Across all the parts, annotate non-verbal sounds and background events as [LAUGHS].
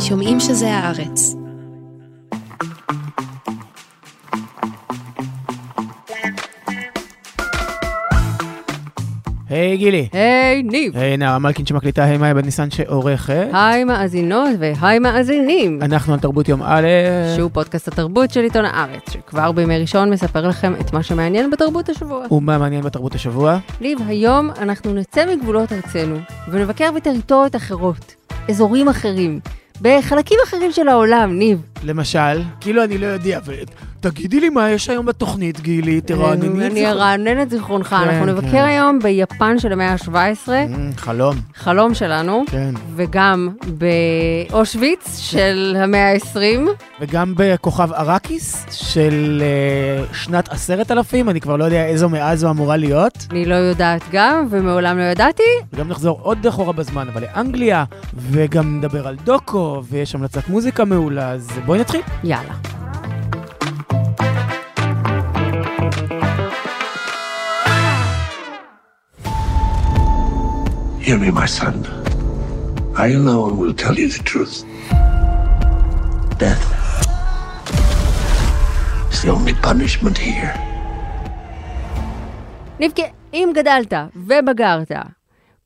שומעים שזה הארץ. היי גילי. היי, ניב. היי נערה מלכין שמקליטה, היי מאיה בת ניסן שעורכת. היי מאזינות והי מאזינים. אנחנו על תרבות יום א', שהוא פודקאסט התרבות של עיתון הארץ, שכבר בימי ראשון מספר לכם את מה שמעניין בתרבות השבוע. ומה מעניין בתרבות השבוע? ניב, היום אנחנו נצא מגבולות ארצנו ונבקר בטריטוריות אחרות, אזורים אחרים, בחלקים אחרים של העולם, ניב. למשל, כאילו אני לא יודע, תגידי לי מה יש היום בתוכנית, גילי, תרענני את אני זיכרונך. ארענן את זכרונך, כן, אנחנו נבקר כן. היום ביפן של המאה ה-17, אמ, חלום, חלום שלנו, כן. וגם באושוויץ של המאה ה-20. וגם בכוכב ארקיס של אה, שנת עשרת אלפים, אני כבר לא יודע איזו מאה זו אמורה להיות. אני לא יודעת גם, ומעולם לא ידעתי. וגם נחזור עוד אחורה בזמן, אבל לאנגליה, וגם נדבר על דוקו, ויש המלצת מוזיקה מעולה, אז בואי נתחיל. יאללה. Hear me, my son. I alone will tell you the truth. Death is the only punishment here. ניבקה, אם גדלת ובגרת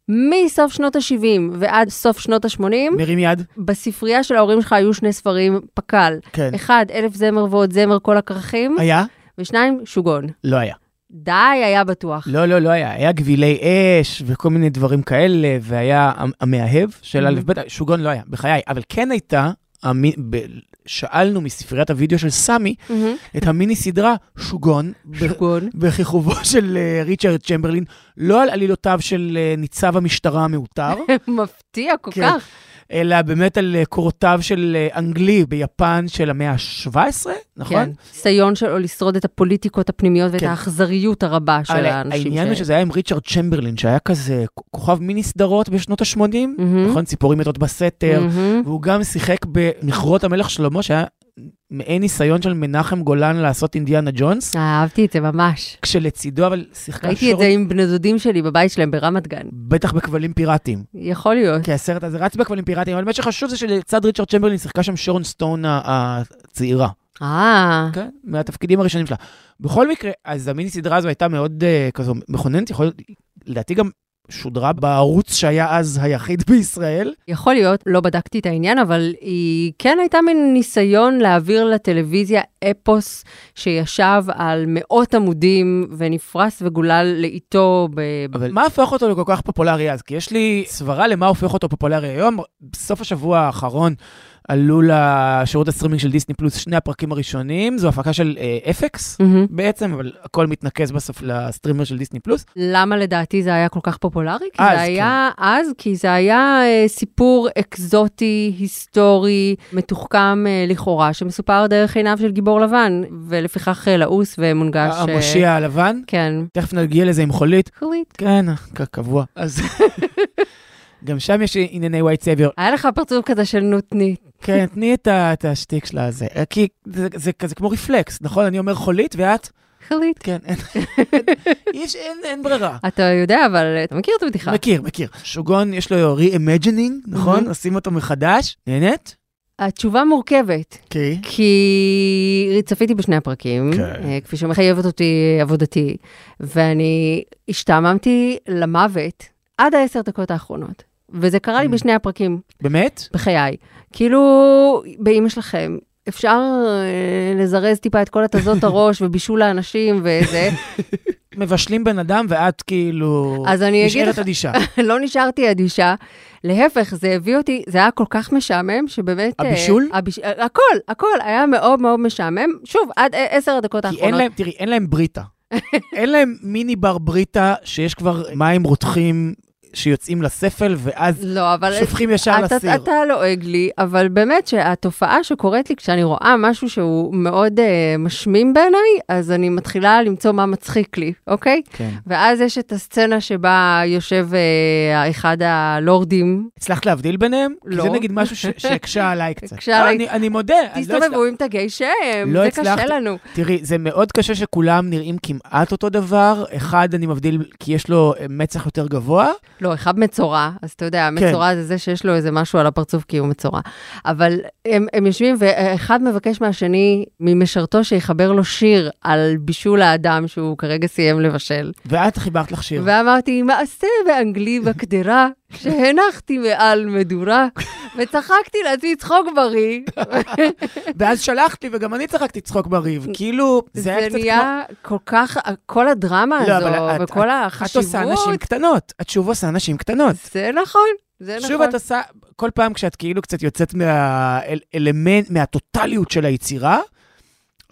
מסוף שנות ה-70 ועד סוף שנות ה-80, מרים יד. בספרייה של ההורים שלך היו שני ספרים פק"ל. כן. אחד, אלף זמר ועוד זמר כל הכרכים, היה? ושניים, שוגון. לא היה. די, היה בטוח. לא, לא, לא היה. היה גבילי אש וכל מיני דברים כאלה, והיה המ- המאהב של א' ב', שוגון לא היה, בחיי. אבל כן הייתה, המי- ב- שאלנו מספריית הוידאו של סמי, מהמם. את המיני סדרה שוגון, שוגון. בכיכובו [LAUGHS] של אה, ריצ'רד צ'מברלין, לא על עלילותיו של אה, ניצב המשטרה המעוטר, [LAUGHS] מפתיע כל כן. כך. אלא באמת על אה, קורותיו של אה, אנגלי ביפן של המאה ה-17, נכון? כן. ניסיון שלו לשרוד את הפוליטיקות הפנימיות ואת כן. האכזריות הרבה של האנשים. העניין הוא ש- שזה היה עם ריצ'רד צ'מברלין, שהיה כזה כוכב מיני סדרות בשנות ה-80, מהמם. נכון? ציפורים מתות בסתר, מהמם. והוא גם שיחק במכרות המלך שלמה, שהיה מעין ניסיון של מנחם גולן לעשות אינדיאנה ג'ונס, אהבתי את זה ממש. כשלצידו אבל שיחקה ראיתי את שורון, זה עם בני דודים שלי בבית שלהם ברמת גן. בטח בכבלים פיראטיים. יכול להיות. כי הסרט הזה רץ בכבלים פיראטיים, אבל מה שחשוב זה שלצד ריצ'רד צ'מברלין שיחקה שם שורון סטון הצעירה. אה, כן, מהתפקידים הראשונים שלה. בכל מקרה, אז המיני סדרה הזו הייתה מאוד uh, כזו מכוננת, יכול להיות, לדעתי גם שודרה בערוץ שהיה אז היחיד בישראל. יכול להיות, לא בדקתי את העניין, אבל היא כן הייתה מין ניסיון להעביר לטלוויזיה אפוס שישב על מאות עמודים ונפרס וגולל לאיתו ב... אבל מה הפך אותו לכל כך פופולרי אז? כי יש לי סברה למה הופך אותו פופולרי היום. בסוף השבוע האחרון עלו לשירות הסטרימינג של דיסני פלוס שני הפרקים הראשונים, זו הפקה של FX מהמם. בעצם, אבל הכל מתנקז בסוף ל streamer של דיסני פלוס. למה לדעתי זה היה כל כך פופולרי? כי אז, זה היה אז, כי זה היה אה, סיפור אקזוטי, היסטורי, מתוחכם אה, לכאורה, שמסופר דרך עיניו של גיבור לבן, ולפיכך אה, לעוס ומונגש. אה, המושיע הלבן, כן. תכף נגיע לזה עם חולית. חולית. כן, כקבוע. אז [LAUGHS] גם שם יש ענייני white savior. היה לך פרצוף כזה של נותנית. כן, תני את את השטיק שלה הזה. כי זה- זה כזה כמו רפלקס, נכון? אני אומר חולית ואת? חולית. כן, אין- [LAUGHS] יש- אין אין ברירה. אתה יודע, אבל אה, אתה מכיר את הבדיחה. מכיר, מכיר. שוגון, יש לו re-imagining, נכון? מהמם. עושים אותו מחדש. נהנית? התשובה מורכבת, כן. כי צפיתי בשני הפרקים, כן. אה, כפי שמחייבת אותי עבודתי, ואני השתעממתי למוות עד העשר דקות האחרונות. וזה קרה לי Mm. בשני הפרקים, באמת? בחיי. כאילו, באמא שלכם, אפשר אה, לזרז טיפה את כל התזות הראש [LAUGHS] ובישול האנשים וזה. מבשלים בן אדם ואת כאילו... אז אני אגיד נשארת אדישה. [LAUGHS] לא נשארתי אדישה. להפך, זה הביא אותי, זה היה כל כך משעמם, שבאמת... אה, הבישול? הביש... אה, הכל, הכל היה מאוד מאוד משעמם. שוב, עד עשר הדקות כי אין האחרונות. להם, תראי, אין להם בריטה. אין להם מיני בר בריטה שיש כבר מים רותחים שיוצאים לספל, ואז לא, אבל... שופכים ישר אתה, לסיר. אתה לועג לי, אבל באמת שהתופעה שקורית לי כשאני רואה משהו שהוא מאוד uh, משמים בעיניי, אז אני מתחילה למצוא מה מצחיק לי, אוקיי? כן. ואז יש את הסצנה שבה יושב uh, אחד הלורדים, הצלחת להבדיל ביניהם? כי לא. זה נגיד משהו ש- [LAUGHS] שהקשה עליי קצת. הקשה עליי. לא, אני- אני מודה, לא תסתובבו עם תגי שם, לא זה הצלחתי. קשה לנו. תראי, זה מאוד קשה שכולם נראים כמעט אותו דבר. אחד, אני מבדיל כי יש לו אה, מצח יותר גבוה, לא, אחד מצורע, אז אתה יודע, מצורע זה זה שיש לו איזה משהו על הפרצוף כי הוא מצורע. אבל הם, הם יושבים, ואחד מבקש מהשני, ממשרתו, שיחבר לו שיר על בישול האדם שהוא כרגע סיים לבשל. ואת חיברת לך שיר. ואמרתי, מעשה באנגלי בקדרה, שהנחתי מעל מדורה, וצחקתי לעצמי צחוק בריא. ואז שלחתי, וגם אני צחקתי צחוק בריב. כאילו, זה היה קצת זה כמו... נהיה כל כך, כל הדרמה לא, הזו, את- וכל את החשיבות. עושה נשים קטנות. את שוב עושה נשים קטנות. זה נכון, זה נכון. שוב את עושה, כל פעם כשאת כאילו קצת יוצאת מהאלמנט, מהטוטליות של היצירה,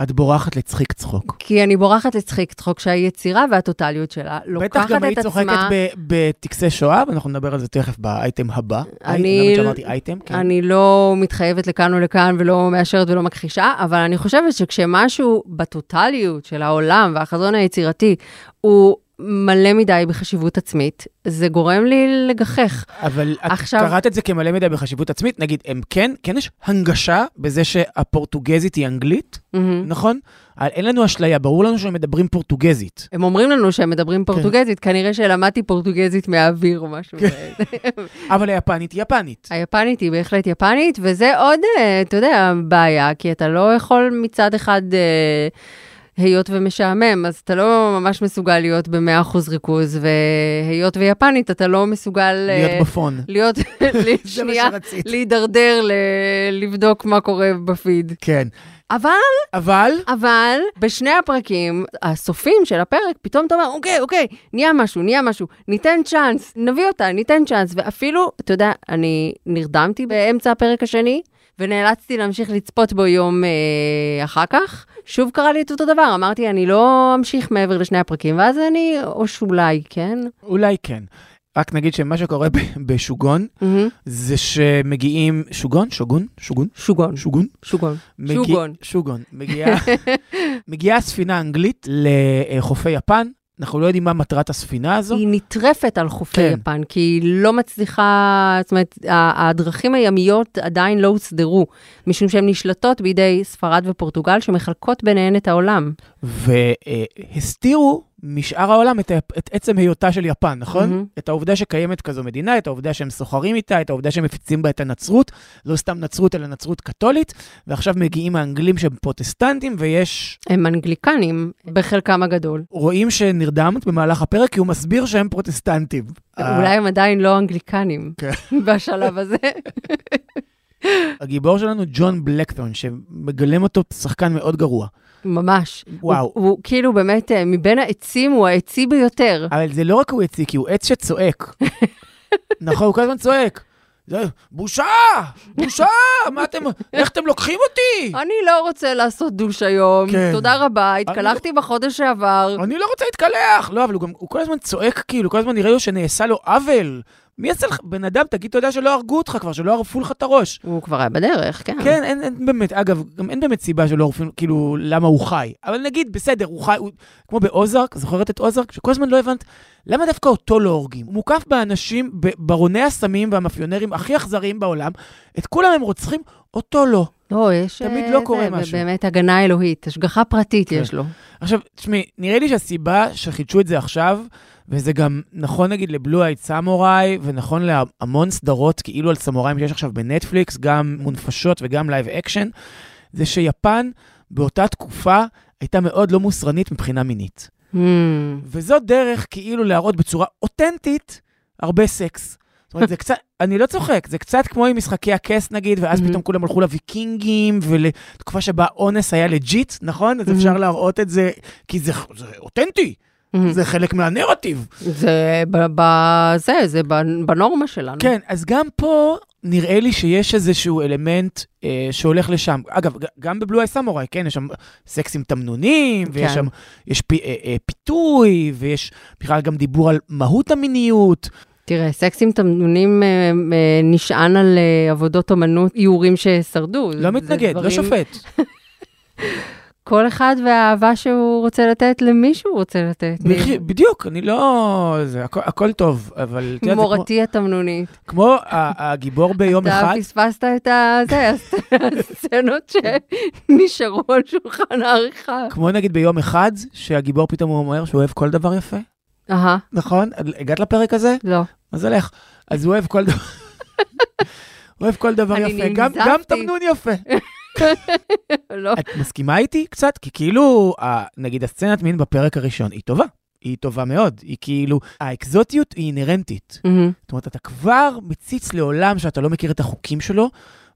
את בורחת לצחיק צחוק. כי אני בורחת לצחיק צחוק שהיצירה והטוטליות שלה לוקחת בטח גם את היית עצמה... צוחקת בטקסי שואה, ואנחנו נדבר על זה תכף באייטם הבא. אני- שאמרתי אייטם? כן. אני לא מתחייבת לכאן או לכאן ולא מאשרת ולא מכחישה, אבל אני חושבת שכשמשהו בטוטליות של העולם והחזון היצירתי הוא מלא מדי בחשיבות עצמית, זה גורם לי לגחך. אבל את עכשיו- קראת את זה כמלא מדי בחשיבות עצמית, נגיד, הם כן, כן יש הנגשה בזה שהפורטוגזית היא אנגלית, מהמם. נכון? אין לנו אשליה, ברור לנו שהם מדברים פורטוגזית. הם אומרים לנו שהם מדברים פורטוגזית, כנראה שלמדתי פורטוגזית מהאוויר או משהו. אבל היפנית היא יפנית. היפנית היא בהחלט יפנית, וזה עוד, אה, אתה יודע, בעיה, כי אתה לא יכול מצד אחד, אה, היות ומשעמם, אז אתה לא ממש מסוגל להיות ב-100% ריכוז, והיות ויפנית, אתה לא מסוגל... אה, להיות בפון. להיות, [LAUGHS] שנייה. להידרדר, ל- לבדוק מה קורה בפיד. כן. אבל, אבל, אבל, בשני הפרקים, הסופים של הפרק, פתאום אתה אומר, אוקיי, אוקיי, נהיה משהו, נהיה משהו, ניתן צ'אנס, נביא אותה, ניתן צ'אנס. ואפילו, אתה יודע, אני נרדמתי באמצע הפרק השני, ונאלצתי להמשיך לצפות בו יום אה, אחר כך. שוב קרה לי את אותו דבר, אמרתי, אני לא אמשיך מעבר לשני הפרקים, ואז אני, או שאולי, כן? אולי כן. רק נגיד שמה שקורה בשוגון, מהמם. זה שמגיעים, שוגון? שוגון? שוגון? שוגון, שוגון? שוגון. מגיע- שוגון. שוגון. מגיעה מגיעה ספינה אנגלית לחופי יפן, אנחנו לא יודעים מה מטרת הספינה הזו. היא נטרפת על חופי כן. יפן, כי היא לא מצליחה, זאת אומרת, הדרכים הימיות עדיין לא הוסדרו, משום שהן נשלטות בידי ספרד ופורטוגל, שמחלקות ביניהן את העולם. והסתירו משאר העולם את, את עצם היותה של יפן, נכון? מהמם. את העובדה שקיימת כזו מדינה, את העובדה שהם סוחרים איתה, את העובדה שהם מפיצים בה את הנצרות, לא סתם נצרות, אלא נצרות קתולית, ועכשיו מגיעים האנגלים שהם פרוטסטנטים, ויש... הם אנגליקנים בחלקם הגדול. רואים שנרדמת במהלך הפרק, כי הוא מסביר שהם פרוטסטנטים. אולי הם עדיין לא אנגליקנים כן. [LAUGHS] בשלב הזה. הגיבור שלנו, ג'ון בלקטון, שמגלם אותו שחקן מאוד גרוע. ממש. וואו. הוא, הוא כאילו באמת, אה, מבין העצים הוא העצי ביותר. אבל זה לא רק הוא יציא, כי הוא עץ שצועק. [LAUGHS] נכון, הוא כל הזמן צועק. זה, בושה! בושה! מה אתם, איך אתם לוקחים אותי? אני לא רוצה לעשות דוש היום, כן. תודה רבה, התקלחתי בחודש שעבר. אני לא רוצה להתקלח. לא, אבל הוא גם, הוא כל הזמן צועק, כאילו, כל הזמן נראה לו שנעשה לו עוול. מי יעשה לך, בן אדם, תגיד תודה שלא הרגו אותך כבר, שלא ערפו לך את הראש. הוא כבר היה בדרך, כן. כן, אין, אין באמת, אגב, גם אין באמת סיבה שלא ערפו, כאילו, למה הוא חי. אבל נגיד, בסדר, הוא חי, הוא, כמו באוזרק, זוכרת את אוזרק? שכל הזמן לא הבנת, למה דווקא אותו לא הורגים? הוא מוקף באנשים, בברוני הסמים והמאפיונרים הכי אכזריים בעולם, את כולם הם רוצחים, אותו לא. לא, יש... תמיד אה, לא קורה זה, משהו. באמת הגנה אלוהית, השגחה פרטית כן. יש לו. עכשיו, תשמעי, נראה לי שהסיבה שחידשו את זה עכשיו, וזה גם נכון נגיד ל Blue Eye Samurai, ונכון להמון סדרות כאילו על סמוראים שיש עכשיו בנטפליקס, גם מונפשות וגם live action, זה שיפן באותה תקופה הייתה מאוד לא מוסרנית מבחינה מינית. Hmm. וזו דרך כאילו להראות בצורה אותנטית הרבה סקס. זאת אומרת, זה [LAUGHS] קצת, אני לא צוחק, זה קצת כמו עם משחקי הכס נגיד, ואז מהמם. פתאום כולם הלכו לוויקינגים, ולתקופה שבה אונס היה legit, נכון? אז מהמם. אפשר להראות את זה, כי זה, זה אותנטי, Hmm. זה חלק מהנרטיב. זה ב- ב- זה, זה בנורמה שלנו. כן, אז גם פה נראה לי שיש איזשהו אלמנט אה, שהולך לשם. אגב, גם בבלו אי סמוראי, כן, יש שם סקס עם תמנונים, ויש כן. שם, יש פי, אה, אה, פיתוי, ויש בכלל גם דיבור על מהות המיניות. תראה, סקס עם תמנונים אה, אה, נשען על אה, עבודות אומנות, איורים ששרדו. לא מתנגד, לא דברים- שופט. [LAUGHS] כל אחד והאהבה שהוא רוצה לתת למי שהוא רוצה לתת. בכי- בדיוק, אני לא... זה, הכל, הכל טוב, אבל... זה כמו, מורתי התמנונית. כמו הגיבור ביום אתה אחד, פספסת את ה- זה, [LAUGHS] הסצנות שנשארו על שולחן העריכה. כמו נגיד ביום אחד, שהגיבור פתאום אומר שהוא אוהב כל דבר יפה, אהה, נכון? הגעת לפרק הזה? לא. אז הולך. אז הוא אוהב כל דבר... [LAUGHS] הוא אוהב כל דבר יפה, גם, גם. תמנון יפה. [LAUGHS] [LAUGHS] לא. את מסכימה איתי קצת? כי כאילו, נגיד הסצנת מין בפרק הראשון היא טובה. היא טובה מאוד. היא כאילו, האקזוטיות היא אינהרנטית. מהמם. זאת אומרת, אתה כבר מציץ לעולם שאתה לא מכיר את החוקים שלו,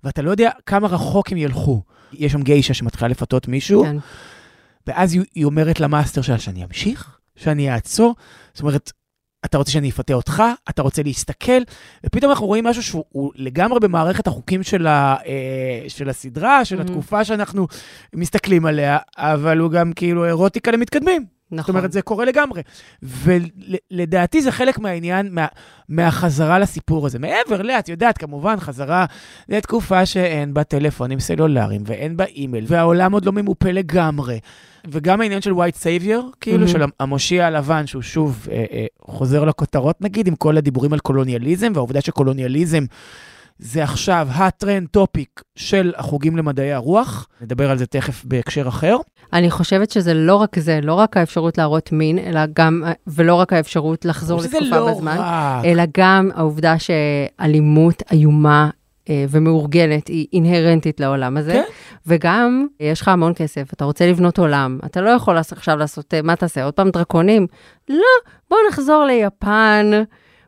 ואתה לא יודע כמה רחוק הם ילכו. יש שם גיישה שמתחילה לפתות מישהו, כן. ואז היא, היא אומרת למאסטר שלה שאני אמשיך, שאני אעצור. זאת אומרת, אתה רוצה שאני אפתה אותך, אתה רוצה להסתכל, ופתאום אנחנו רואים משהו שהוא הוא לגמרי במערכת החוקים של, ה, אה, של הסדרה, של Mhm. התקופה שאנחנו מסתכלים עליה, אבל הוא גם כאילו אירוטיקה למתקדמים. נכון. זאת אומרת, זה קורה לגמרי. ולדעתי זה חלק מהעניין, מה, מהחזרה לסיפור הזה. מעבר ל, את יודעת, כמובן, חזרה לתקופה שאין בה טלפונים סלולריים ואין בה אימייל, והעולם עוד לא ממופה לגמרי. וגם העניין של white savior, כאילו, Mhm. של המושיע הלבן, שהוא שוב אה, אה, חוזר לכותרות, נגיד, עם כל הדיבורים על קולוניאליזם, והעובדה שקולוניאליזם זה עכשיו ה trend topic של החוגים למדעי הרוח. נדבר על זה תכף בהקשר אחר. אני חושבת שזה לא רק זה, לא רק האפשרות להראות מין, אלא גם, ולא רק האפשרות לחזור לתקופה לא בזמן, רק. אלא גם העובדה שאלימות איומה אה, ומאורגנת היא אינהרנטית לעולם הזה. כן. וגם, יש לך המון כסף, אתה רוצה לבנות עולם, אתה לא יכול עכשיו לעשות, אה, מה תעשה, עוד פעם דרקונים? לא, בוא נחזור ליפן.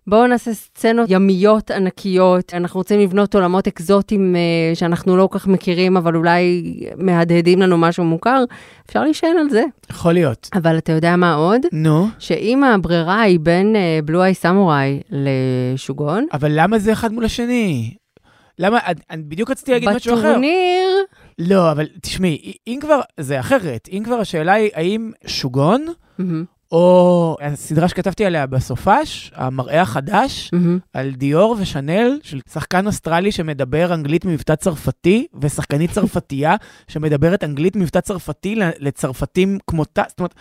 בואו נעשה סצנות ימיות ענקיות. אנחנו רוצים לבנות עולמות אקזוטיים אה, שאנחנו לא כל כך מכירים, אבל אולי מהדהדים לנו משהו מוכר. אפשר להישען על זה. יכול להיות. אבל אתה יודע מה עוד? נו, שאם הברירה היא בין בלו איי סמוראי לשוגון, אבל למה זה אחד מול השני? למה, אני, אני בדיוק רציתי להגיד משהו אחר. בטורניר, לא, אבל תשמעי, אם כבר, זה אחרת. אם כבר השאלה היא, האם שוגון, מהמם, או הסדרה שכתבתי עליה בסופש, המראה החדש, מהמם. על דיור ושנל, של שחקן אוסטרלי שמדבר אנגלית ממבטא צרפתי, ושחקנית צרפתייה [LAUGHS] שמדברת אנגלית ממבטא צרפתי לצרפתים כמותה. זאת אומרת,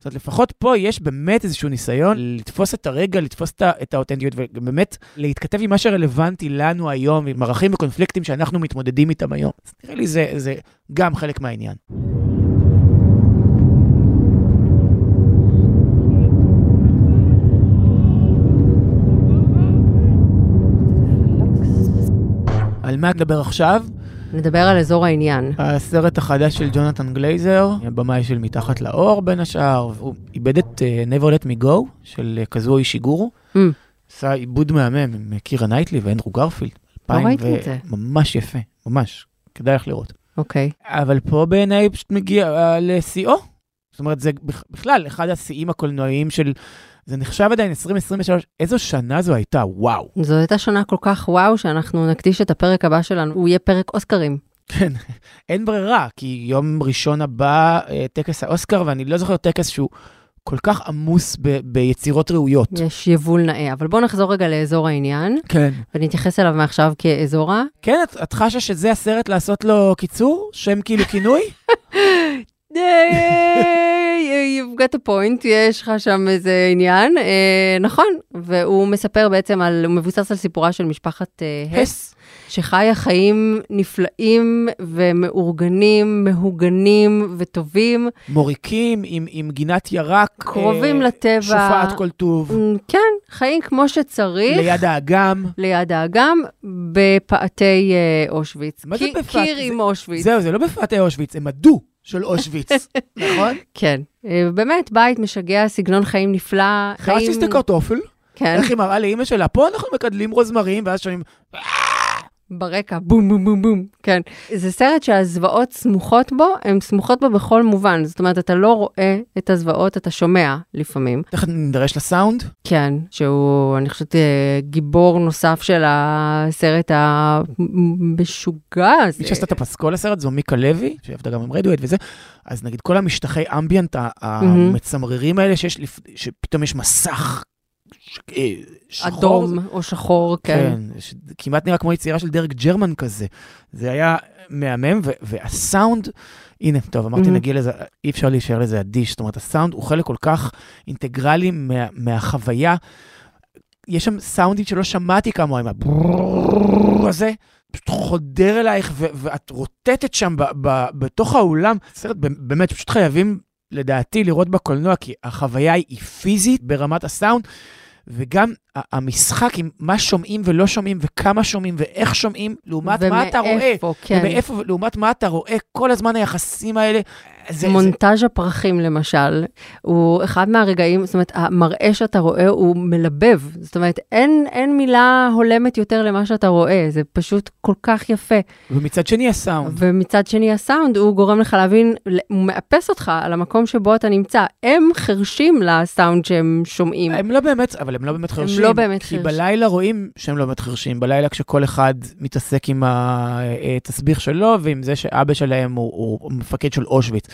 זאת אומרת, לפחות פה יש באמת איזשהו ניסיון לתפוס את הרגע, לתפוס את האותנטיות, ובאמת להתכתב עם מה שרלוונטי לנו היום, עם ערכים וקונפליקטים שאנחנו מתמודדים איתם היום. אז נראה לי זה, זה גם חלק מהעניין. מה נדבר עכשיו? נדבר על אזור העניין. הסרט החדש של ג'ונתן גלייזר, הבמאי של מתחת לאור בין השאר, הוא איבד את uh, Never Let Me Go של uh, קזואי אישיגורו. Mm. עשה עיבוד מהמם עם אה, קירה נייטלי ואנדרו גרפילד. לא ראיתי את זה. ממש יפה, ממש. כדאי לך לראות. אוקיי. אבל פה בעיניי פשוט מגיע לשיאו. זאת אומרת, זה בכ- בכלל אחד השיאים הקולנועיים של... זה נחשב עדיין 2023, איזו שנה זו הייתה, וואו. זו הייתה שנה כל כך וואו, שאנחנו נקדיש את הפרק הבא שלנו, הוא יהיה פרק אוסקרים. כן, [LAUGHS] אין ברירה, כי יום ראשון הבא אה, טקס האוסקר, ואני לא זוכר טקס שהוא כל כך עמוס ב- ביצירות ראויות. יש יבול נאה. אבל בואו נחזור רגע לאזור העניין, כן. ונתייחס אליו מעכשיו כאזורה. כן, את, את חשה שזה הסרט לעשות לו קיצור? שם כאילו כינוי? [LAUGHS] You've got a point, יש לך שם איזה עניין. אה, נכון, והוא מספר בעצם על, הוא מבוסס על סיפורה של משפחת אה, הס, שחיה חיים נפלאים ומאורגנים, מהוגנים וטובים, מוריקים עם, עם גינת ירק. קרובים אה, לטבע. שופעת כל טוב. כן, חיים כמו שצריך. ליד האגם. ליד האגם, בפאתי אה, אושוויץ. מה זה בפאתי? קיר זה- עם אושוויץ. זהו, זה לא בפאתי אושוויץ, הם הדו של אושוויץ, [LAUGHS] נכון? כן. אה, באמת, בית משגע, סגנון חיים נפלא. חייסטיס דה קרטופל, כן, איך היא מראה לאימא שלה, פה אנחנו מקדלים רוזמרים, ואז שומעים, ברקע, בום בום בום בום. כן. זה סרט שהזוועות סמוכות בו, הן סמוכות בו בכל מובן. זאת אומרת, אתה לא רואה את הזוועות, אתה שומע לפעמים. תכף נידרש לסאונד. כן, שהוא, אני חושבת, אה, גיבור נוסף של הסרט המשוגע הזה. מי שעשתה את הפסקול לסרט זו מיקה לוי, שעבדה גם עם רדיואט וזה, אז נגיד כל המשטחי אמביאנט המצמררים האלה, שיש שפתאום יש מסך שחור. אדום או שחור, כן. כן, ש- כמעט נראה כמו יצירה של דרק ג'רמן כזה. זה היה מהמם, ו- והסאונד, הנה, טוב, אמרתי Mhm. נגיע לזה, אי אפשר להישאר לזה אדיש, זאת אומרת, הסאונד הוא חלק כל כך אינטגרלי מה, מהחוויה. יש שם סאונדים שלא שמעתי כמוהם, פשוט חודר אלייך, ו- ואת רוטטת שם ב- ב- בתוך האולם. סרט באמת, פשוט חייבים, לדעתי, לראות בקולנוע, כי החוויה היא פיזית ברמת הסאונד. וגם המשחק עם מה שומעים ולא שומעים, וכמה שומעים ואיך שומעים, לעומת מה אתה רואה. ומאיפה, כן. ומאיפה, לעומת מה אתה רואה, כל הזמן היחסים האלה. זה, זה, מונטאז' הפרחים למשל, הוא אחד מהרגעים, זאת אומרת, המראה שאתה רואה הוא מלבב. זאת אומרת, אין, אין מילה הולמת יותר למה שאתה רואה, זה פשוט כל כך יפה. ומצד שני הסאונד. ומצד שני הסאונד, הוא גורם לך להבין, הוא מאפס אותך על המקום שבו אתה נמצא. הם חרשים לסאונד שהם שומעים. הם לא באמת, אבל הם לא באמת חרשים. לא באמת כי חרשים. בלילה רואים שהם לא באמת חרשים. בלילה כשכל אחד מתעסק עם התסביך שלו, ועם זה שאבא שלהם הוא, הוא מפקד של אושוויץ.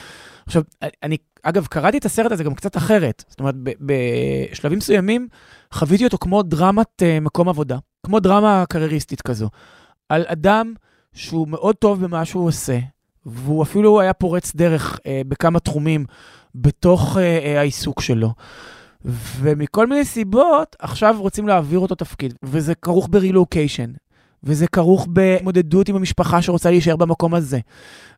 עכשיו, אני, אגב, קראתי את הסרט הזה גם קצת אחרת. זאת אומרת, בשלבים מסוימים חוויתי אותו כמו דרמת uh, מקום עבודה, כמו דרמה קרייריסטית כזו. על אדם שהוא מאוד טוב במה שהוא עושה, והוא אפילו היה פורץ דרך uh, בכמה תחומים בתוך uh, העיסוק שלו. ומכל מיני סיבות, עכשיו רוצים להעביר אותו תפקיד, וזה כרוך ברילוקיישן, וזה כרוך במודדות עם המשפחה שרוצה להישאר במקום הזה,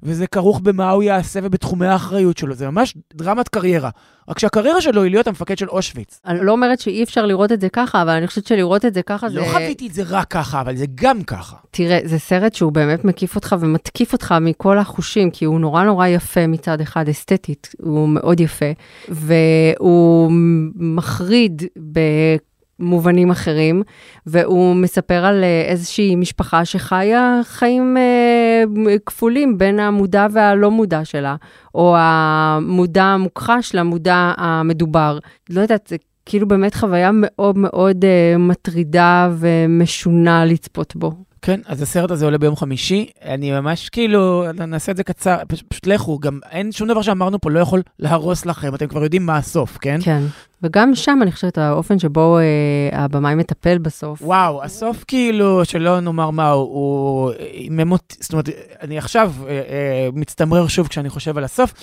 וזה כרוך במה הוא יעשה ובתחומי האחריות שלו, זה ממש דרמת קריירה. רק שהקריירה שלו היא להיות המפקד של אושוויץ. אני לא אומרת שאי אפשר לראות את זה ככה, אבל אני חושבת שלראות את זה ככה זה... לא חוויתי את זה רק ככה, אבל זה גם ככה. תראה, זה סרט שהוא באמת מקיף אותך ומתקיף אותך מכל החושים, כי הוא נורא נורא יפה מצד אחד, אסתטית, הוא מאוד יפה, והוא מחריד במובנים אחרים, והוא מספר על אה, איזושהי משפחה שחיה חיים אה, כפולים בין המודע והלא מודע שלה, או המודע המוכחש למודע המדובר. לא יודעת, זה כאילו באמת חוויה מאוד מאוד אה, מטרידה ומשונה לצפות בו. כן, אז הסרט הזה עולה ביום חמישי, אני ממש כאילו, נעשה את זה קצר, פש, פשוט לכו, גם אין שום דבר שאמרנו פה לא יכול להרוס לכם, אתם כבר יודעים מה הסוף, כן? כן. וגם שם אני חושבת האופן שבו אה, הבמאי מטפל בסוף. וואו, הסוף כאילו, שלא נאמר מה, הוא- הוא אותי, זאת אומרת, אני עכשיו אה, אה, מצטמרר שוב כשאני חושב על הסוף.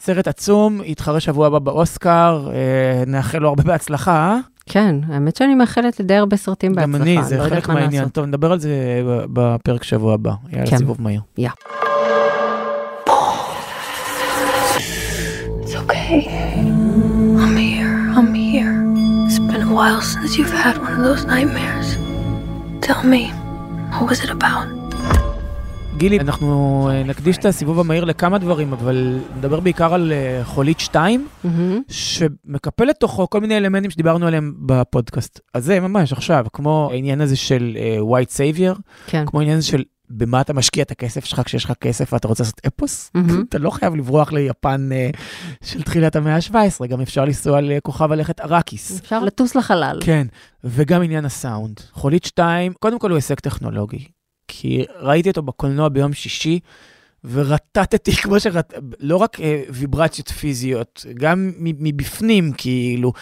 סרט עצום, יתחרה שבוע הבא באוסקר, אה, נאחל לו הרבה בהצלחה? כן, האמת שאני מאחלת לדי הרבה סרטים בהצלחה. גם אני, זה לא חלק מה מהעניין. טוב, נדבר על זה ב- בפרק שבוע הבא. יאללה, כן. סיבוב מהיר. It's okay. I'm here. I'm here. It's been a while since you've had one of those nightmares. Tell me, what was it about? גילי, אנחנו אה, נקדיש את הסיבוב המהיר לכמה דברים, אבל נדבר בעיקר על אה, חולית 2, מהמם. שמקפל לתוכו כל מיני אלמנטים שדיברנו עליהם בפודקאסט. אז זה ממש עכשיו, כמו העניין הזה של אה, white savior, כן. כמו העניין הזה של במה אתה משקיע את הכסף שלך כשיש לך כסף ואתה רוצה לעשות אפוס. מהמם. [LAUGHS] אתה לא חייב לברוח ליפן אה, של תחילת המאה ה-17, גם אפשר לנסוע לכוכב הלכת אראקיס. אפשר לטוס לחלל. כן, וגם עניין הסאונד. חולית 2, קודם כל הוא הישג טכנולוגי, כי ראיתי אותו בקולנוע ביום שישי, ורטטתי [LAUGHS] כמו שרט... לא רק אה, ויברציות פיזיות, גם מבפנים, כאילו.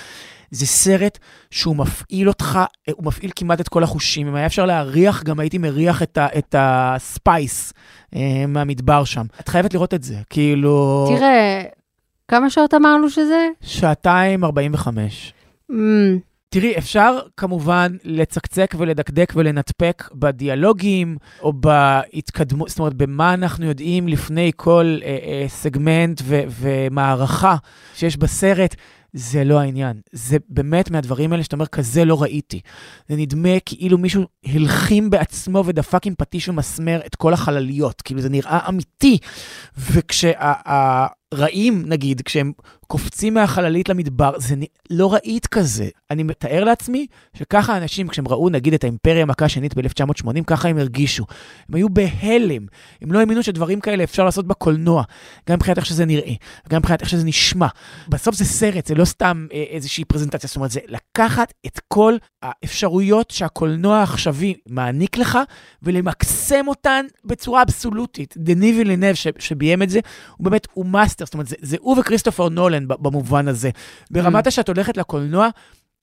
זה סרט שהוא מפעיל אותך, אה, הוא מפעיל כמעט את כל החושים. אם היה אפשר להריח, גם הייתי מריח את, ה, את הספייס אה, מהמדבר שם. את חייבת לראות את זה, כאילו... תראה, כמה שעות אמרנו שזה? שעתיים 45. אמ, תראי, אפשר כמובן לצקצק ולדקדק ולנתפק בדיאלוגים, או בהתקדמות, זאת אומרת, במה אנחנו יודעים לפני כל אה, אה, סגמנט ו- ומערכה שיש בסרט. זה לא העניין. זה באמת מהדברים האלה שאתה אומר, כזה לא ראיתי. זה נדמה כאילו מישהו הלחים בעצמו ודפק עם פטיש ומסמר את כל החלליות. כאילו, זה נראה אמיתי. וכשהרעים, נגיד, כשהם קופצים מהחללית למדבר, זה נ... לא ראית כזה. אני מתאר לעצמי שככה אנשים, כשהם ראו נגיד את האימפריה המכה השנית ב-1980, ככה הם הרגישו. הם היו בהלם, הם לא האמינו שדברים כאלה אפשר לעשות בקולנוע, גם מבחינת איך שזה נראה, וגם מבחינת איך שזה נשמע. בסוף זה סרט, זה לא סתם אה, איזושהי פרזנטציה, זאת אומרת, זה לקחת את כל האפשרויות שהקולנוע העכשווי מעניק לך, ולמקסם אותן בצורה אבסולוטית. דני וילנב שביים את זה, הוא באמת, הוא מאסטר, זאת אומרת, זה, זה הוא וכריסטופר נולן ב- במובן הזה. ברמת שאת הולכת לקולנוע,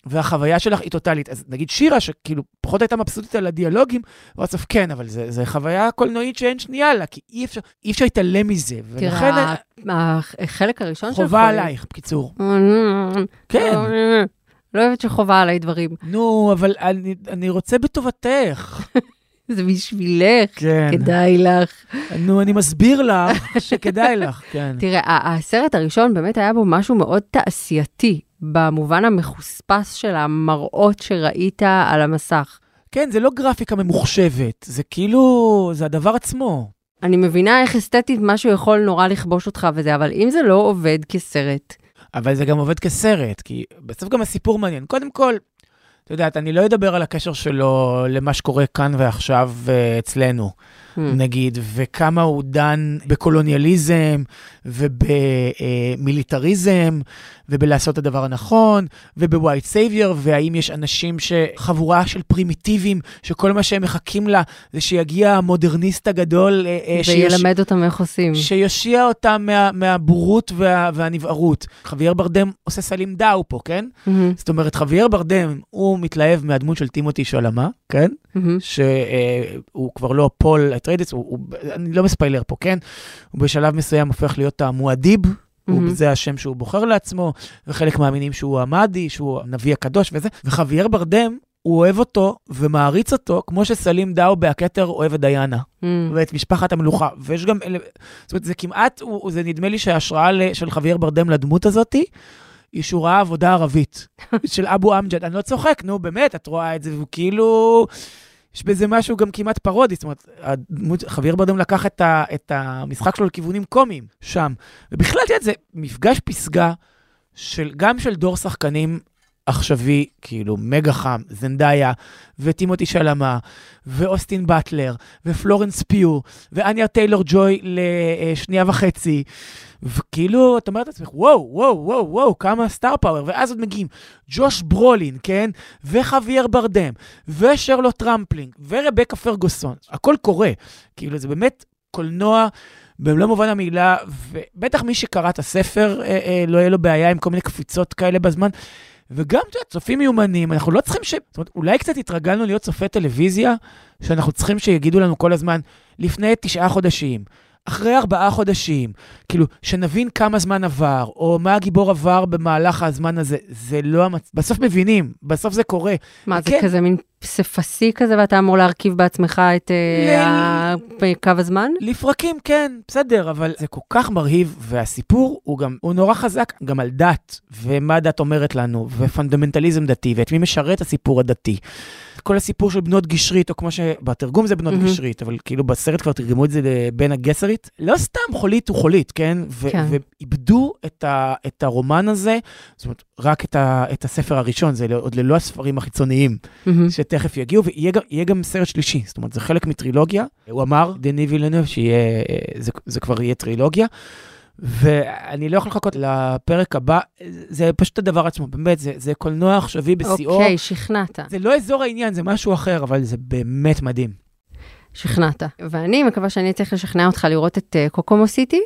והחוויה שלך היא טוטאלית. אז נגיד שירה, שכאילו פחות הייתה מבסוטית על הדיאלוגים, בסוף כן, אבל זה, זה חוויה קולנועית שאין שנייה לה, כי אי אפשר, אי אפשר להתעלם מזה. ולכן תראה, החלק הראשון של חובה עלייך, בקיצור. [LAUGHS] כן. לא אוהבת שחובה עליי דברים. נו, אבל אני, אני רוצה בטובתך. [LAUGHS] זה בשבילך, כן. כדאי לך. נו, אני מסביר לך שכדאי לך, כן. תראה, הסרט הראשון באמת היה בו משהו מאוד תעשייתי. במובן המחוספס של המראות שראית על המסך. כן, זה לא גרפיקה ממוחשבת, זה כאילו, זה הדבר עצמו. אני מבינה איך אסתטית משהו יכול נורא לכבוש אותך וזה, אבל אם זה לא עובד כסרט... אבל זה גם עובד כסרט, כי בסוף גם הסיפור מעניין. קודם כל, את יודעת, אני לא אדבר על הקשר שלו למה שקורה כאן ועכשיו uh, אצלנו. נגיד, וכמה הוא דן בקולוניאליזם ובמיליטריזם, ובלעשות את הדבר הנכון, וב white savior, והאם יש אנשים שחבורה של פרימיטיביים, שכל מה שהם מחכים לה זה שיגיע המודרניסט הגדול. אה, אה, וילמד שיש, אותם איך עושים. שיושיע אותם מה, מהבורות וה, והנבערות. חוויאר ברדם עושה סלים דאו פה, כן? Mm-hmm. זאת אומרת, חוויאר ברדם, הוא מתלהב מהדמות של טימותי שולמה, כן? Mm-hmm. שהוא כבר לא פול אטריידס, אני לא מספיילר פה, כן? הוא בשלב מסוים הופך להיות המואדיב. הוא, זה השם שהוא בוחר לעצמו, וחלק מאמינים שהוא המאדי, שהוא הנביא הקדוש וזה. וחוויאר ברדם, הוא אוהב אותו ומעריץ אותו, כמו שסלים דאו בהכתר אוהב את דיאנה, mm. ואת משפחת המלוכה. ויש גם, זאת אומרת, זה כמעט, זה נדמה לי שההשראה של חוויאר ברדם לדמות הזאתי, היא שהוא ראה עבודה ערבית [LAUGHS] של אבו אמג'ד. אני לא צוחק, נו, באמת, את רואה את זה, והוא כאילו... יש בזה משהו גם כמעט פרודי, זאת אומרת, הדמות, חוויאר ברדם לקח את, ה, את המשחק שלו לכיוונים קומיים שם. ובכלל, תראה, זה מפגש פסגה של, גם של דור שחקנים עכשווי, כאילו, מגה חם, זנדאיה, וטימותי שלמה, ואוסטין באטלר, ופלורנס פיו, ואניה טיילור ג'וי לשנייה וחצי. וכאילו, אתה אומר לעצמך, וואו, וואו, וואו, וואו, כמה star power, ואז עוד מגיעים ג'וש ברולין, כן? וחוויאר ברדם, ושרלוט רמפלינג, ורבקה פרגוסון, הכל קורה. כאילו, זה באמת קולנוע במלוא מובן המילה, ובטח מי שקרא את הספר, אה, אה, לא יהיה לו בעיה עם כל מיני קפיצות כאלה בזמן. וגם, אתה יודע, צופים מיומנים, אנחנו לא צריכים ש... זאת אומרת, אולי קצת התרגלנו להיות צופי טלוויזיה, שאנחנו צריכים שיגידו לנו כל הזמן, לפני תשעה חודשים, אחרי ארבעה חודשים, כאילו, שנבין כמה זמן עבר, או מה הגיבור עבר במהלך הזמן הזה, זה לא המצ... בסוף מבינים, בסוף זה קורה. מה, כן. זה כזה מין פסיפסי כזה, ואתה אמור להרכיב בעצמך את אה, ל... קו הזמן? לפרקים, כן, בסדר, אבל זה כל כך מרהיב, והסיפור הוא גם, הוא נורא חזק גם על דת, ומה דת אומרת לנו, ופונדמנטליזם דתי, ואת מי משרת הסיפור הדתי. כל הסיפור של בנות גשרית, או כמו שבתרגום זה בנות mm-hmm. גשרית, אבל כאילו בסרט כבר תרגמו את זה לבן הגסרית. לא סתם חולית הוא חולית, כן? ו- כן. ואיבדו את, ה- את הרומן הזה, זאת אומרת, רק את, ה- את הספר הראשון, זה עוד ללא הספרים החיצוניים, mm-hmm. שתכף יגיעו, ויהיה גם, סרט שלישי, זאת אומרת, זה חלק מטרילוגיה. הוא אמר, דני וילנב, שזה כבר יהיה טרילוגיה. ואני לא יכול לחכות לפרק הבא, זה פשוט הדבר עצמו, באמת, זה, זה קולנוע עכשווי בשיאו. אוקיי, שכנעת. זה לא אזור העניין, זה משהו אחר, אבל זה באמת מדהים. שכנעת. ואני מקווה שאני אצליח לשכנע אותך לראות את קוקומו uh, סיטי.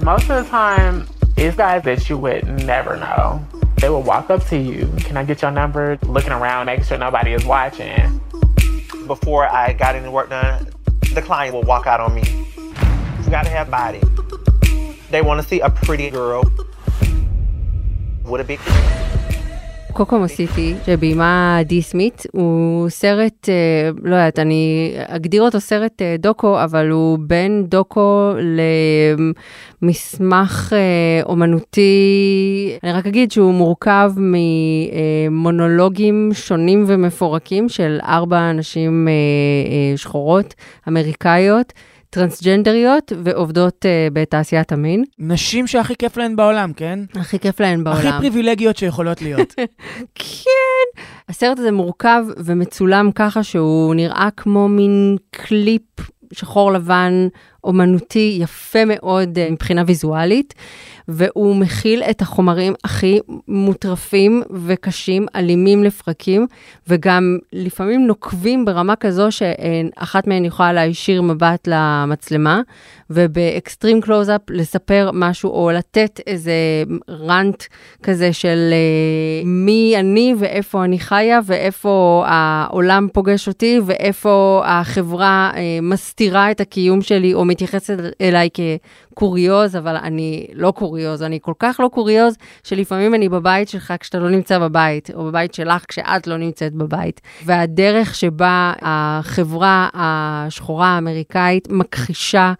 Most of the time, it's guys that you would never know. They will walk up to you, can I get your number? Looking around, making sure nobody is watching. Before I got any work done, the client will walk out on me. You gotta have body. They want to see a pretty girl with a big... קוקומו סיטי, שביימה די סמית, הוא סרט, אה, לא יודעת, אני אגדיר אותו סרט אה, דוקו, אבל הוא בין דוקו למסמך אה, אומנותי, אני רק אגיד שהוא מורכב ממונולוגים שונים ומפורקים של ארבע נשים שחורות אמריקאיות. טרנסג'נדריות ועובדות uh, בתעשיית המין. נשים שהכי כיף להן בעולם, כן? הכי כיף להן בעולם. הכי פריבילגיות שיכולות להיות. [LAUGHS] כן. הסרט הזה מורכב ומצולם ככה שהוא נראה כמו מין קליפ שחור לבן אומנותי יפה מאוד uh, מבחינה ויזואלית. והוא מכיל את החומרים הכי מוטרפים וקשים, אלימים לפרקים, וגם לפעמים נוקבים ברמה כזו שאחת מהן יכולה להישיר מבט למצלמה, וב extreme close-up לספר משהו, או לתת איזה rant כזה של אה, מי אני ואיפה אני חיה, ואיפה העולם פוגש אותי, ואיפה החברה אה, מסתירה את הקיום שלי, או מתייחסת אליי כקוריוז, אבל אני לא קוריוז, אני כל כך לא קוריוז, שלפעמים אני בבית שלך כשאתה לא נמצא בבית, או בבית שלך כשאת לא נמצאת בבית. והדרך שבה החברה השחורה האמריקאית מכחישה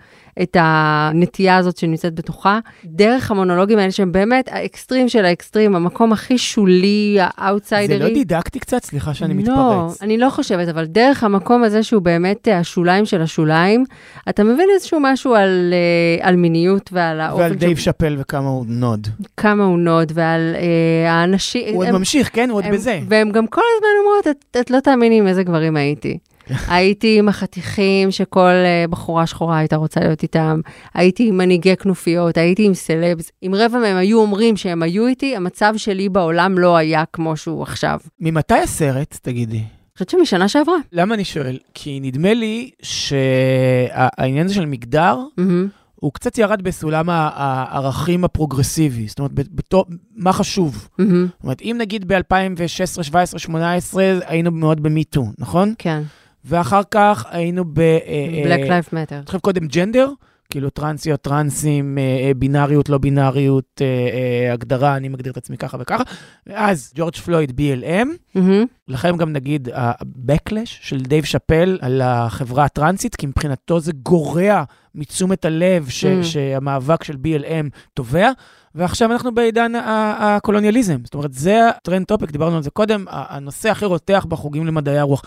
את הנטייה הזאת שנמצאת בתוכה, דרך המונולוגים האלה שהם באמת האקסטרים של האקסטרים, המקום הכי שולי, האאוטסיידרי. זה לא דידקטי קצת? סליחה שאני מתפרץ. לא, אני לא חושבת, אבל דרך המקום הזה שהוא באמת אה, השוליים של השוליים, אתה מבין איזשהו משהו על, אה, על מיניות ועל האופן ועל דייב שאפל וכמה הוא נוד. כמה הוא נוד, ועל אה, האנשים... הוא עוד הם- ממשיך, כן? הוא עוד בזה. והם גם כל הזמן אומרות, את, את לא תאמיני עם איזה גברים הייתי. [LAUGHS] הייתי עם החתיכים שכל אה, בחורה שחורה הייתה רוצה להיות איתם, הייתי עם מנהיגי כנופיות, הייתי עם סלבס. אם רבע מהם היו אומרים שהם היו איתי, המצב שלי בעולם לא היה כמו שהוא עכשיו. אני ממתי הסרט, תגידי? חושבת שמשנה שעברה. למה אני שואל? כי נדמה לי שהעניין הזה של מגדר, מהמם. הוא קצת ירד בסולם הערכים הפרוגרסיבי. זאת אומרת, בתור, מה חשוב? מהמם. זאת אומרת, אם נגיד ב-2016, 2017, 2018, היינו מאוד ב MeToo, נכון? כן, ואחר כך היינו ב... אה, Black אה, Lives Matter. עכשיו קודם gender, כאילו טרנסיות, טרנסים, אה, אה, בינאריות, לא בינאריות, אה, אה, הגדרה, אני מגדיר את עצמי ככה וככה. ואז ג'ורג' פלויד, BLM, מהמם. לכן גם נגיד ה-Backlash של דייב שאפל על החברה הטרנסית, כי מבחינתו זה גורע מתשומת הלב ש- Mm. שהמאבק של BLM תובע. ועכשיו אנחנו בעידן הקולוניאליזם. זאת אומרת, זה הטרנד טופק, דיברנו על זה קודם, הנושא הכי רותח בחוגים למדעי הרוח.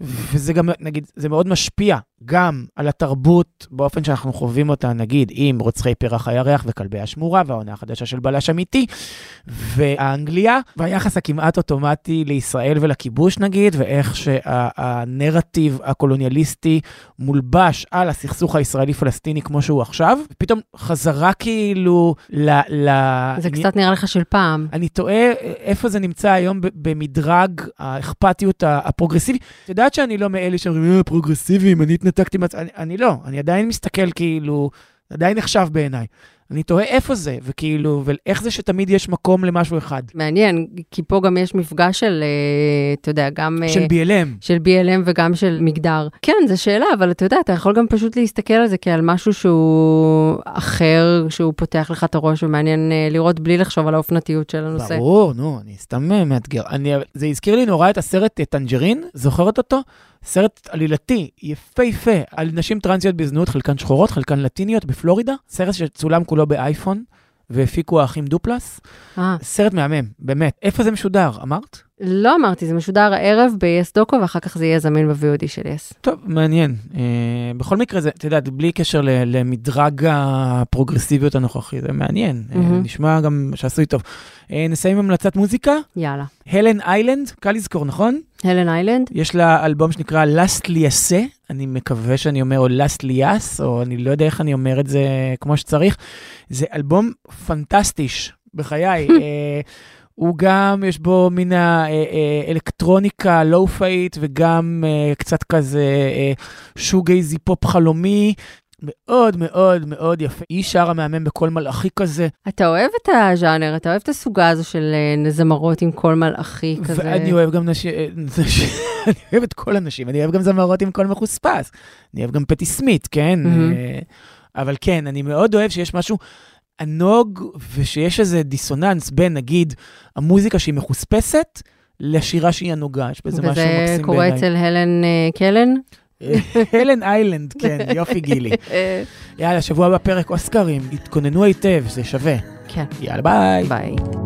וזה גם, נגיד, זה מאוד משפיע גם על התרבות באופן שאנחנו חווים אותה, נגיד, עם רוצחי פרח הירח וכלבי השמורה והעונה החדשה של בלש אמיתי, והאנגליה, והיחס הכמעט אוטומטי לישראל ולכיבוש, נגיד, ואיך שהנרטיב הקולוניאליסטי מולבש על הסכסוך הישראלי-פלסטיני כמו שהוא עכשיו, ופתאום חזרה כאילו ל... ל... זה קצת נראה לך של פעם. אני תוהה איפה זה נמצא היום במדרג האכפתיות ה- הפרוגרסיבי. את יודעת שאני לא מאלה שאומרים, אה, פרוגרסיביים, אני התנתקתי מהצ... אני, אני לא, אני עדיין מסתכל כאילו, עדיין נחשב בעיניי. אני תוהה איפה זה, וכאילו, ואיך זה שתמיד יש מקום למשהו אחד. מעניין, כי פה גם יש מפגש של, אה, אתה יודע, גם... אה, של BLM. של BLM וגם של מגדר. כן, זו שאלה, אבל אתה יודע, אתה יכול גם פשוט להסתכל על זה כעל משהו שהוא אחר, שהוא פותח לך את הראש ומעניין אה, לראות בלי לחשוב על האופנתיות של הנושא. ברור, נו, אני סתם מאתגר. אני, זה הזכיר לי נורא את הסרט טנג'רין, זוכרת אותו? סרט עלילתי, יפהפה, על נשים טרנסיות בזנות, חלקן שחורות, חלקן לטיניות בפלורידה. סרט שצולם כולו באייפון, והפיקו האחים דופלס. אה, סרט מהמם, באמת. איפה זה משודר, אמרת? לא אמרתי, זה משודר הערב ב-yes דוקו, ואחר כך זה יהיה זמין ב-VOD של yes. טוב, מעניין. אה, בכל מקרה, זה, את יודעת, בלי קשר ל- למדרג הפרוגרסיביות הנוכחי, זה מעניין. אה, מהמם. נשמע גם שעשוי טוב. אה, נסיים עם המלצת מוזיקה. יאללה. הלן איילנד, קל לזכור, נכון? הלן איילנד? יש לה אלבום שנקרא Last Liasse, אני מקווה שאני אומר או Last Lias, או אני לא יודע איך אני אומר את זה כמו שצריך. זה אלבום פנטסטיש, בחיי. [LAUGHS] אה, הוא גם, יש בו מן האלקטרוניקה לואו-פאית, וגם אה, קצת כזה אה, שוגייזי פופ חלומי. מאוד מאוד מאוד יפה. היא שרה מהמם בקול מלאכי כזה, אתה אוהב את הז'אנר, אתה אוהב את הסוגה הזו של אה, זמרות עם קול מלאכי כזה. ואני אוהב גם נשים, נשים- [LAUGHS] אני אוהב את כל הנשים, אני אוהב גם זמרות עם קול מחוספס. אני אוהב גם פטי סמית, כן? אה, אבל כן, אני מאוד אוהב שיש משהו ענוג, ושיש איזה דיסוננס בין, נגיד, המוזיקה שהיא מחוספסת, לשירה שהיא ענוגה. יש בזה משהו וזה מקסים קורה בעיניי. אצל הלן אה, קלן? [LAUGHS] הלן איילנד, כן, [LAUGHS] יופי גילי. אה, יאללה, שבוע הבא פרק אוסקרים, התכוננו היטב, זה שווה. כן, יאללה, ביי. ביי.